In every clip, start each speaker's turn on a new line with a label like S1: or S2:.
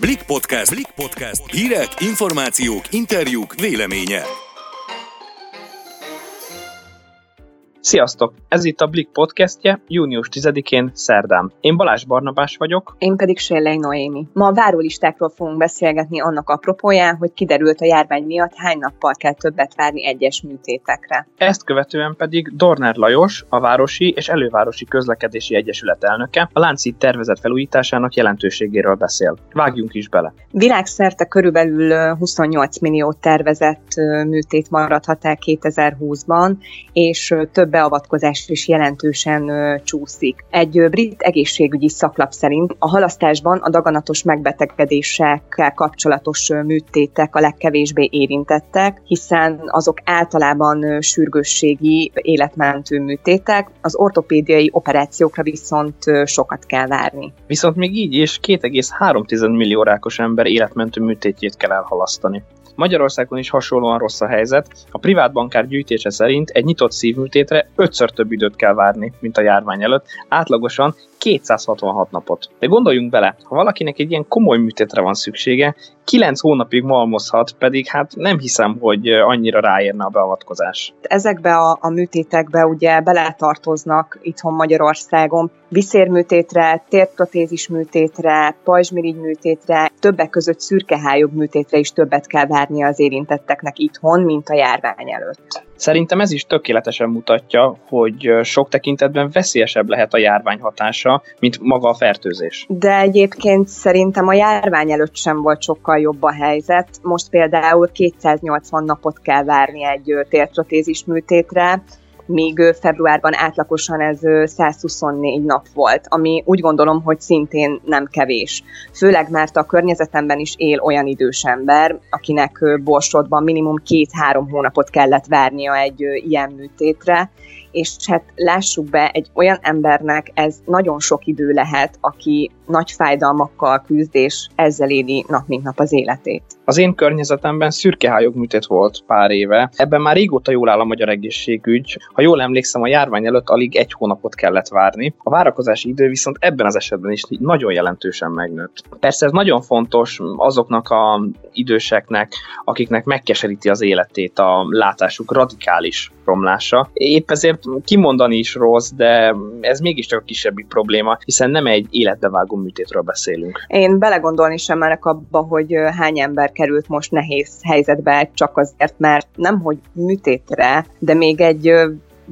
S1: Blik Podcast. Blik Podcast. Hírek, információk, interjúk, véleménye.
S2: Sziasztok! Ez itt a Blik podcastje, június 10-én szerdán. Én Balázs Barnabás vagyok.
S3: Én pedig Sérlei Noémi. Ma a várólistákról fogunk beszélgetni annak apropóján, hogy kiderült a járvány miatt hány nappal kell többet várni egyes műtétekre.
S2: Ezt követően pedig Dorner Lajos, a Városi és Elővárosi Közlekedési Egyesület elnöke, a Láncít tervezett felújításának jelentőségéről beszél. Vágjunk is bele.
S3: Világszerte körülbelül 28 millió tervezett műtét maradhat el 2020-ban, és több beavatkozás is jelentősen csúszik. Egy brit egészségügyi szaklap szerint a halasztásban a daganatos megbetegedésekkel kapcsolatos műtétek a legkevésbé érintettek, hiszen azok általában sürgősségi életmentő műtétek, az ortopédiai operációkra viszont sokat kell várni.
S2: Viszont még így is 2,3 millió rákos ember életmentő műtétjét kell elhalasztani. Magyarországon is hasonlóan rossz a helyzet. A privát bankár gyűjtése szerint egy nyitott szívműtétre ötször több időt kell várni, mint a járvány előtt, átlagosan 266 napot. De gondoljunk bele, ha valakinek egy ilyen komoly műtétre van szüksége, 9 hónapig malmozhat, pedig hát nem hiszem, hogy annyira ráérne a beavatkozás.
S3: Ezekbe a, a műtétekbe ugye beletartoznak itthon Magyarországon viszérműtétre, térprotézis műtétre, pajzsmirigy műtétre, többek között szürkehályog műtétre is többet kell várni az érintetteknek itthon, mint a járvány előtt.
S2: Szerintem ez is tökéletesen mutatja, hogy sok tekintetben veszélyesebb lehet a járvány hatása, mint maga a fertőzés.
S3: De egyébként szerintem a járvány előtt sem volt sokkal jobb a helyzet. Most például 280 napot kell várni egy térprotézis műtétre, míg februárban átlagosan ez 124 nap volt, ami úgy gondolom, hogy szintén nem kevés. Főleg, mert a környezetemben is él olyan idős ember, akinek borsodban minimum két-három hónapot kellett várnia egy ilyen műtétre, és hát lássuk be, egy olyan embernek ez nagyon sok idő lehet, aki nagy fájdalmakkal küzd, és ezzel éli nap mint nap az életét.
S2: Az én környezetemben szürkehályog műtét volt pár éve. Ebben már régóta jól áll a magyar egészségügy. Ha jól emlékszem, a járvány előtt alig egy hónapot kellett várni. A várakozási idő viszont ebben az esetben is nagyon jelentősen megnőtt. Persze ez nagyon fontos azoknak a időseknek, akiknek megkeseríti az életét a látásuk radikális romlása. Épp ezért kimondani is rossz, de ez mégiscsak a kisebbik probléma, hiszen nem egy életbevágó műtétről beszélünk.
S3: Én belegondolni sem merek abba, hogy hány ember került most nehéz helyzetbe csak azért, mert nem hogy műtétre, de még egy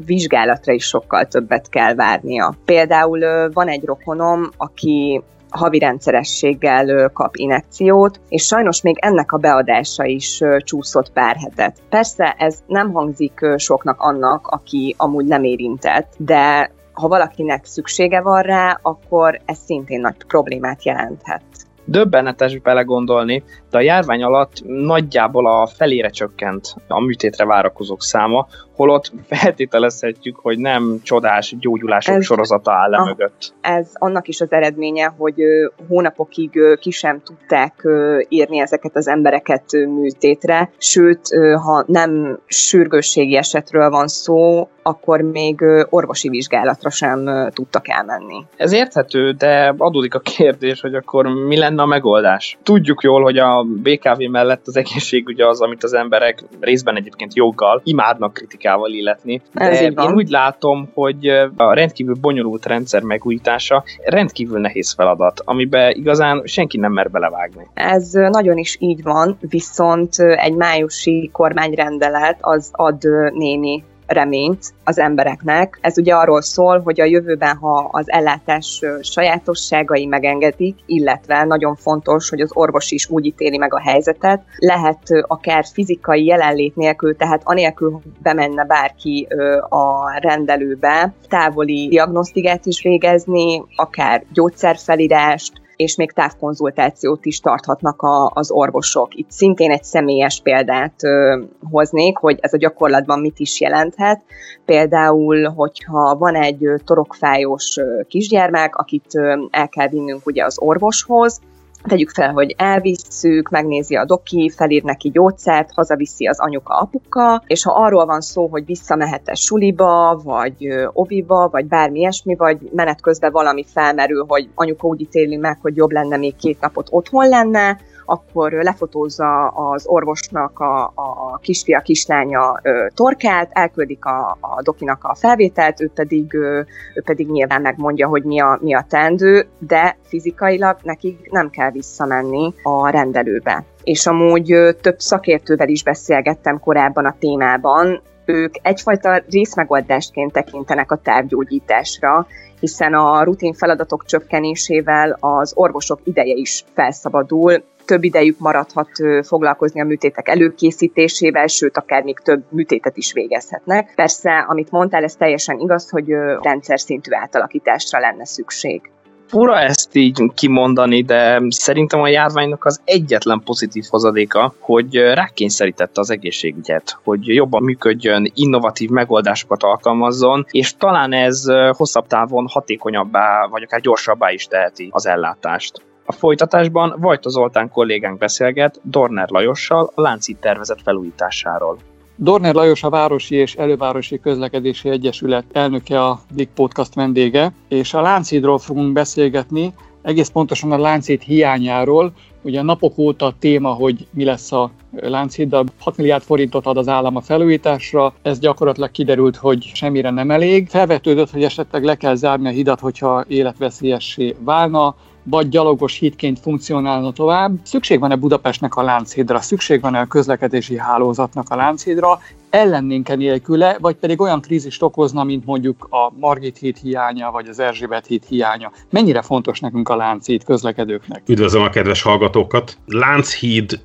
S3: vizsgálatra is sokkal többet kell várnia. Például van egy rokonom, aki havi rendszerességgel kap inekciót, és sajnos még ennek a beadása is csúszott pár hetet. Persze ez nem hangzik soknak annak, aki amúgy nem érintett, de ha valakinek szüksége van rá, akkor ez szintén nagy problémát jelenthet.
S2: Döbbenetes belegondolni, de a járvány alatt nagyjából a felére csökkent a műtétre várakozók száma, holott feltételezhetjük, hogy nem csodás gyógyulások ez, sorozata áll le mögött.
S3: Ez annak is az eredménye, hogy hónapokig ki sem tudták írni ezeket az embereket műtétre, sőt, ha nem sürgősségi esetről van szó, akkor még orvosi vizsgálatra sem tudtak elmenni.
S2: Ez érthető, de adódik a kérdés, hogy akkor mi lenne a megoldás. Tudjuk jól, hogy a BKV mellett az egészségügy az, amit az emberek részben egyébként joggal imádnak kritikával illetni. De én úgy látom, hogy a rendkívül bonyolult rendszer megújítása rendkívül nehéz feladat, amiben igazán senki nem mer belevágni.
S3: Ez nagyon is így van, viszont egy májusi kormányrendelet az ad némi reményt az embereknek. Ez ugye arról szól, hogy a jövőben, ha az ellátás sajátosságai megengedik, illetve nagyon fontos, hogy az orvos is úgy ítéli meg a helyzetet, lehet akár fizikai jelenlét nélkül, tehát anélkül, hogy bemenne bárki a rendelőbe, távoli diagnosztikát is végezni, akár gyógyszerfelírást, és még távkonzultációt is tarthatnak a, az orvosok. Itt szintén egy személyes példát ö, hoznék, hogy ez a gyakorlatban mit is jelenthet. Például, hogyha van egy torokfájós kisgyermek, akit el kell vinnünk ugye az orvoshoz, tegyük fel, hogy elvisszük, megnézi a doki, felír neki gyógyszert, hazaviszi az anyuka, apuka, és ha arról van szó, hogy visszamehet-e suliba, vagy oviba, vagy bármi ilyesmi, vagy menet közben valami felmerül, hogy anyuka úgy ítéli meg, hogy jobb lenne még két napot otthon lenne, akkor lefotózza az orvosnak a, a kisfia, kislánya ö, torkát, elküldik a, a dokinak a felvételt, ő pedig, ö, ő pedig nyilván megmondja, hogy mi a, mi a tendő, de fizikailag nekik nem kell visszamenni a rendelőbe. És amúgy ö, több szakértővel is beszélgettem korábban a témában, ők egyfajta részmegoldásként tekintenek a távgyógyításra, hiszen a rutin feladatok csökkenésével az orvosok ideje is felszabadul, több idejük maradhat foglalkozni a műtétek előkészítésével, sőt, akár még több műtétet is végezhetnek. Persze, amit mondtál, ez teljesen igaz, hogy rendszer szintű átalakításra lenne szükség.
S2: Fura ezt így kimondani, de szerintem a járványnak az egyetlen pozitív hozadéka, hogy rákényszerítette az egészségügyet, hogy jobban működjön, innovatív megoldásokat alkalmazzon, és talán ez hosszabb távon hatékonyabbá, vagy akár gyorsabbá is teheti az ellátást. A folytatásban Vajta Zoltán kollégánk beszélget Dorner Lajossal a Láncid tervezet felújításáról.
S4: Dorner Lajos a Városi és Elővárosi Közlekedési Egyesület elnöke a Big Podcast vendége, és a Láncidról fogunk beszélgetni, egész pontosan a Láncid hiányáról. Ugye napok óta téma, hogy mi lesz a Lánchiddal. 6 milliárd forintot ad az állam a felújításra, ez gyakorlatilag kiderült, hogy semmire nem elég. Felvetődött, hogy esetleg le kell zárni a hidat, hogyha életveszélyessé válna vagy gyalogos hídként funkcionálna tovább. Szükség van-e Budapestnek a Lánchídra, szükség van-e a közlekedési hálózatnak a Lánchídra, ellennénk-e nélküle, vagy pedig olyan krízist okozna, mint mondjuk a Margit híd hiánya, vagy az Erzsébet híd hiánya. Mennyire fontos nekünk a Lánchíd közlekedőknek?
S5: Üdvözlöm a kedves hallgatókat! Lánchíd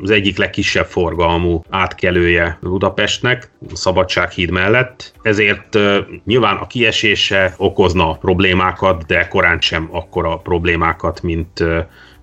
S5: az egyik legkisebb forgalmú átkelője Budapestnek, a Szabadsághíd mellett, ezért nyilván a kiesése okozna problémákat, de korán sem akkora problémákat, mint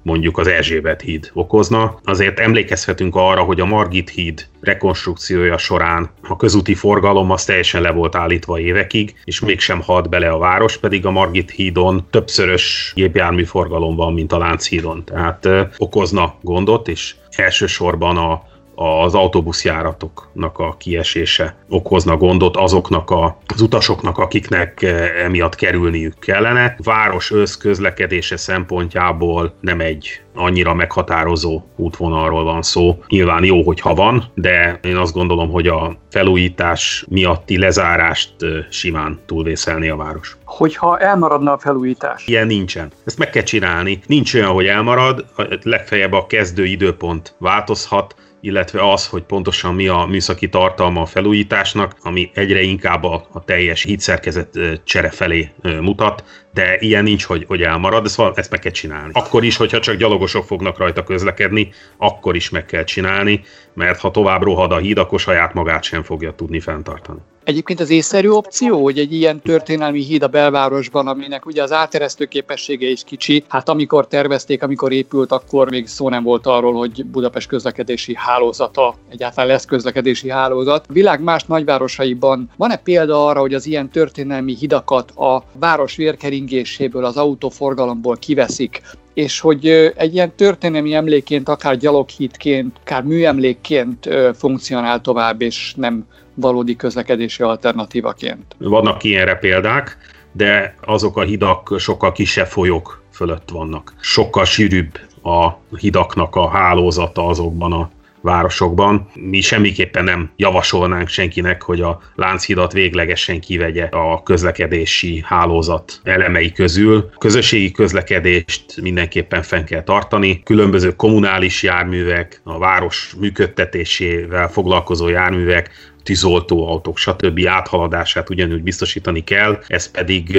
S5: mondjuk az Erzsébet híd okozna. Azért emlékezhetünk arra, hogy a Margit híd rekonstrukciója során a közúti forgalom az teljesen le volt állítva évekig, és mégsem halt bele a város, pedig a Margit hídon többszörös gépjármű forgalom van, mint a Lánchídon. Tehát ö, okozna gondot, és elsősorban a az autóbuszjáratoknak a kiesése okozna gondot azoknak a, az utasoknak, akiknek eh, emiatt kerülniük kellene. Város közlekedése szempontjából nem egy annyira meghatározó útvonalról van szó. Nyilván jó, hogyha van, de én azt gondolom, hogy a felújítás miatti lezárást eh, simán túlvészelni a város.
S4: Hogyha elmaradna a felújítás?
S5: Ilyen nincsen. Ezt meg kell csinálni. Nincs olyan, hogy elmarad, legfeljebb a kezdő időpont változhat, illetve az, hogy pontosan mi a műszaki tartalma a felújításnak, ami egyre inkább a, a teljes hídszerkezet csere felé mutat, de ilyen nincs, hogy, hogy elmarad, ezt, ezt meg kell csinálni. Akkor is, hogyha csak gyalogosok fognak rajta közlekedni, akkor is meg kell csinálni, mert ha tovább rohad a híd, akkor saját magát sem fogja tudni fenntartani.
S4: Egyébként az észszerű opció, hogy egy ilyen történelmi híd a belvárosban, aminek ugye az áteresztő képessége is kicsi, hát amikor tervezték, amikor épült, akkor még szó nem volt arról, hogy Budapest közlekedési hálózata, egyáltalán lesz közlekedési hálózat. A világ más nagyvárosaiban van-e példa arra, hogy az ilyen történelmi hidakat a város vérkeringéséből, az autóforgalomból kiveszik, és hogy egy ilyen történelmi emléként, akár gyaloghídként, akár műemlékként funkcionál tovább, és nem valódi közlekedési alternatívaként.
S5: Vannak ilyenre példák, de azok a hidak sokkal kisebb folyók fölött vannak. Sokkal sűrűbb a hidaknak a hálózata azokban a városokban. Mi semmiképpen nem javasolnánk senkinek, hogy a Lánchidat véglegesen kivegye a közlekedési hálózat elemei közül. Közösségi közlekedést mindenképpen fenn kell tartani. Különböző kommunális járművek, a város működtetésével foglalkozó járművek, tűzoltóautók, stb. áthaladását ugyanúgy biztosítani kell, ez pedig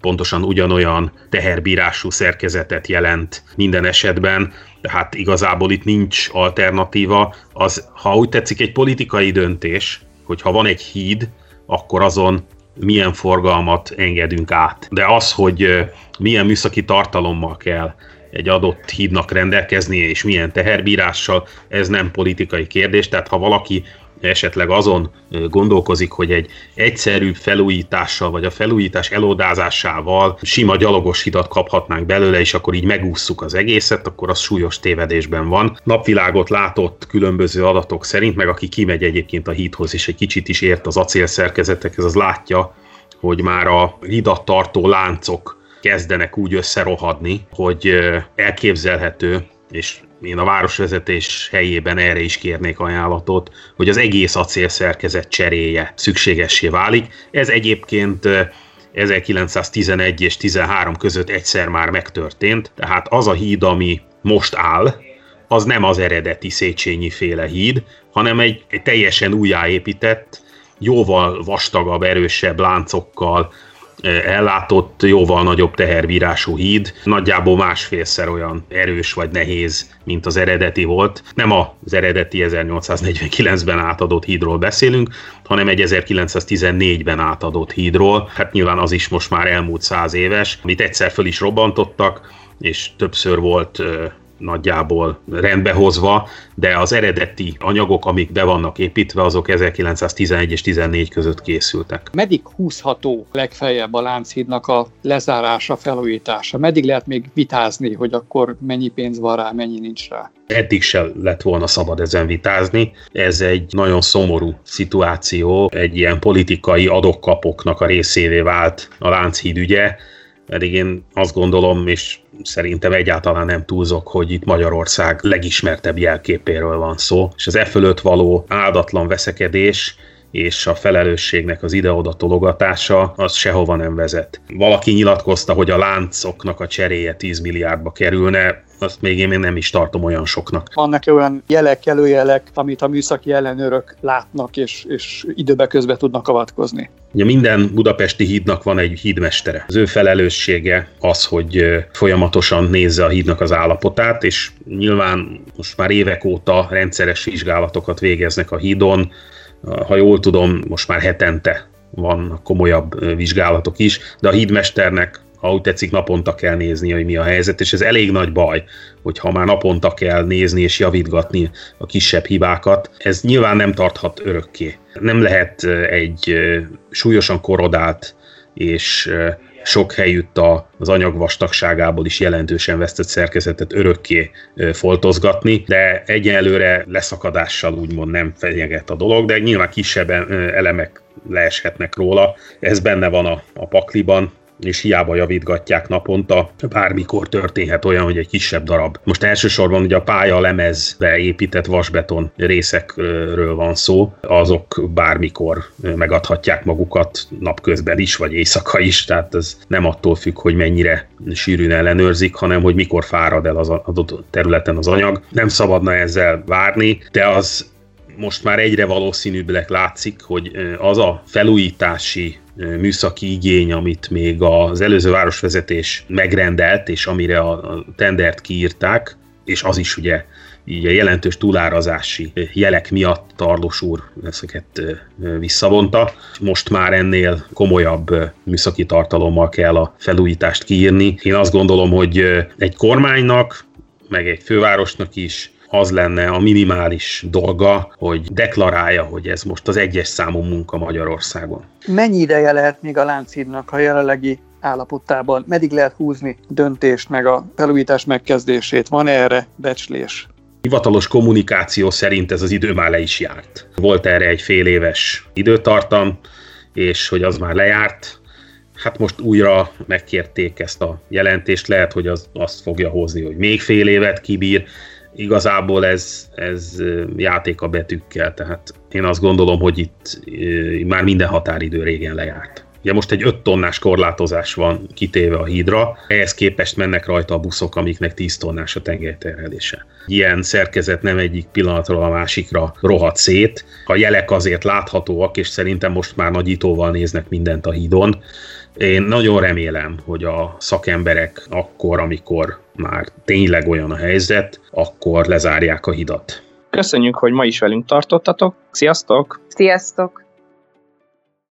S5: pontosan ugyanolyan teherbírású szerkezetet jelent minden esetben, tehát igazából itt nincs alternatíva. Az, ha úgy tetszik, egy politikai döntés, hogy ha van egy híd, akkor azon milyen forgalmat engedünk át. De az, hogy milyen műszaki tartalommal kell egy adott hídnak rendelkeznie, és milyen teherbírással, ez nem politikai kérdés, tehát ha valaki esetleg azon gondolkozik, hogy egy egyszerű felújítással, vagy a felújítás elodázásával sima gyalogos hidat kaphatnánk belőle, és akkor így megússzuk az egészet, akkor az súlyos tévedésben van. Napvilágot látott különböző adatok szerint, meg aki kimegy egyébként a hídhoz, és egy kicsit is ért az acélszerkezetekhez, az látja, hogy már a hidat tartó láncok kezdenek úgy összerohadni, hogy elképzelhető, és én a városvezetés helyében erre is kérnék ajánlatot, hogy az egész acélszerkezet cseréje szükségessé válik. Ez egyébként 1911 és 13 között egyszer már megtörtént, tehát az a híd, ami most áll, az nem az eredeti Széchenyi féle híd, hanem egy, egy teljesen újjáépített, jóval vastagabb, erősebb láncokkal, ellátott, jóval nagyobb tehervírású híd, nagyjából másfélszer olyan erős vagy nehéz, mint az eredeti volt. Nem az eredeti 1849-ben átadott hídról beszélünk, hanem egy 1914-ben átadott hídról. Hát nyilván az is most már elmúlt száz éves, amit egyszer föl is robbantottak, és többször volt nagyjából rendbehozva, de az eredeti anyagok, amik be vannak építve, azok 1911 és 14 között készültek.
S4: Meddig húzható legfeljebb a Lánchídnak a lezárása, felújítása? Meddig lehet még vitázni, hogy akkor mennyi pénz van rá, mennyi nincs rá?
S5: Eddig se lett volna szabad ezen vitázni. Ez egy nagyon szomorú szituáció, egy ilyen politikai adokkapoknak a részévé vált a Lánchíd ügye, pedig én azt gondolom, és szerintem egyáltalán nem túlzok, hogy itt Magyarország legismertebb jelképéről van szó, és az e fölött való áldatlan veszekedés és a felelősségnek az ide-oda tologatása, az sehova nem vezet. Valaki nyilatkozta, hogy a láncoknak a cseréje 10 milliárdba kerülne, azt még én még nem is tartom olyan soknak.
S4: Vannak olyan jelek, előjelek, amit a műszaki ellenőrök látnak, és, és időbe közben tudnak avatkozni.
S5: Ugye minden budapesti hídnak van egy hídmestere. Az ő felelőssége az, hogy folyamatosan nézze a hídnak az állapotát, és nyilván most már évek óta rendszeres vizsgálatokat végeznek a hídon, ha jól tudom, most már hetente van komolyabb vizsgálatok is, de a hídmesternek ha úgy tetszik, naponta kell nézni, hogy mi a helyzet, és ez elég nagy baj, hogy ha már naponta kell nézni és javítgatni a kisebb hibákat, ez nyilván nem tarthat örökké. Nem lehet egy súlyosan korodált és sok helyütt az anyag vastagságából is jelentősen vesztett szerkezetet örökké foltozgatni, de egyelőre leszakadással úgymond nem fenyeget a dolog, de nyilván kisebb elemek leeshetnek róla. Ez benne van a, a pakliban, és hiába javítgatják naponta, bármikor történhet olyan, hogy egy kisebb darab. Most elsősorban ugye a pálya lemezbe épített vasbeton részekről van szó, azok bármikor megadhatják magukat napközben is, vagy éjszaka is, tehát ez nem attól függ, hogy mennyire sűrűn ellenőrzik, hanem hogy mikor fárad el az adott területen az anyag. Nem szabadna ezzel várni, de az most már egyre valószínűbbnek látszik, hogy az a felújítási műszaki igény, amit még az előző városvezetés megrendelt, és amire a tendert kiírták, és az is ugye így a jelentős túlárazási jelek miatt Tarlós úr ezeket visszavonta. Most már ennél komolyabb műszaki tartalommal kell a felújítást kiírni. Én azt gondolom, hogy egy kormánynak, meg egy fővárosnak is az lenne a minimális dolga, hogy deklarálja, hogy ez most az egyes számú munka Magyarországon.
S4: Mennyi ideje lehet még a Lánchídnak a jelenlegi állapotában? Meddig lehet húzni döntést, meg a felújítás megkezdését? Van -e erre becslés?
S5: Hivatalos kommunikáció szerint ez az idő már le is járt. Volt erre egy fél éves időtartam, és hogy az már lejárt, hát most újra megkérték ezt a jelentést, lehet, hogy az azt fogja hozni, hogy még fél évet kibír, igazából ez, ez játék a betűkkel, tehát én azt gondolom, hogy itt már minden határidő régen lejárt. Ugye most egy 5 tonnás korlátozás van kitéve a hídra, ehhez képest mennek rajta a buszok, amiknek 10 tonnás a tengelyterhelése. Ilyen szerkezet nem egyik pillanatról a másikra rohadt szét. A jelek azért láthatóak, és szerintem most már nagyítóval néznek mindent a hídon. Én nagyon remélem, hogy a szakemberek akkor, amikor már tényleg olyan a helyzet, akkor lezárják a hidat.
S2: Köszönjük, hogy ma is velünk tartottatok. Sziasztok!
S3: Sziasztok!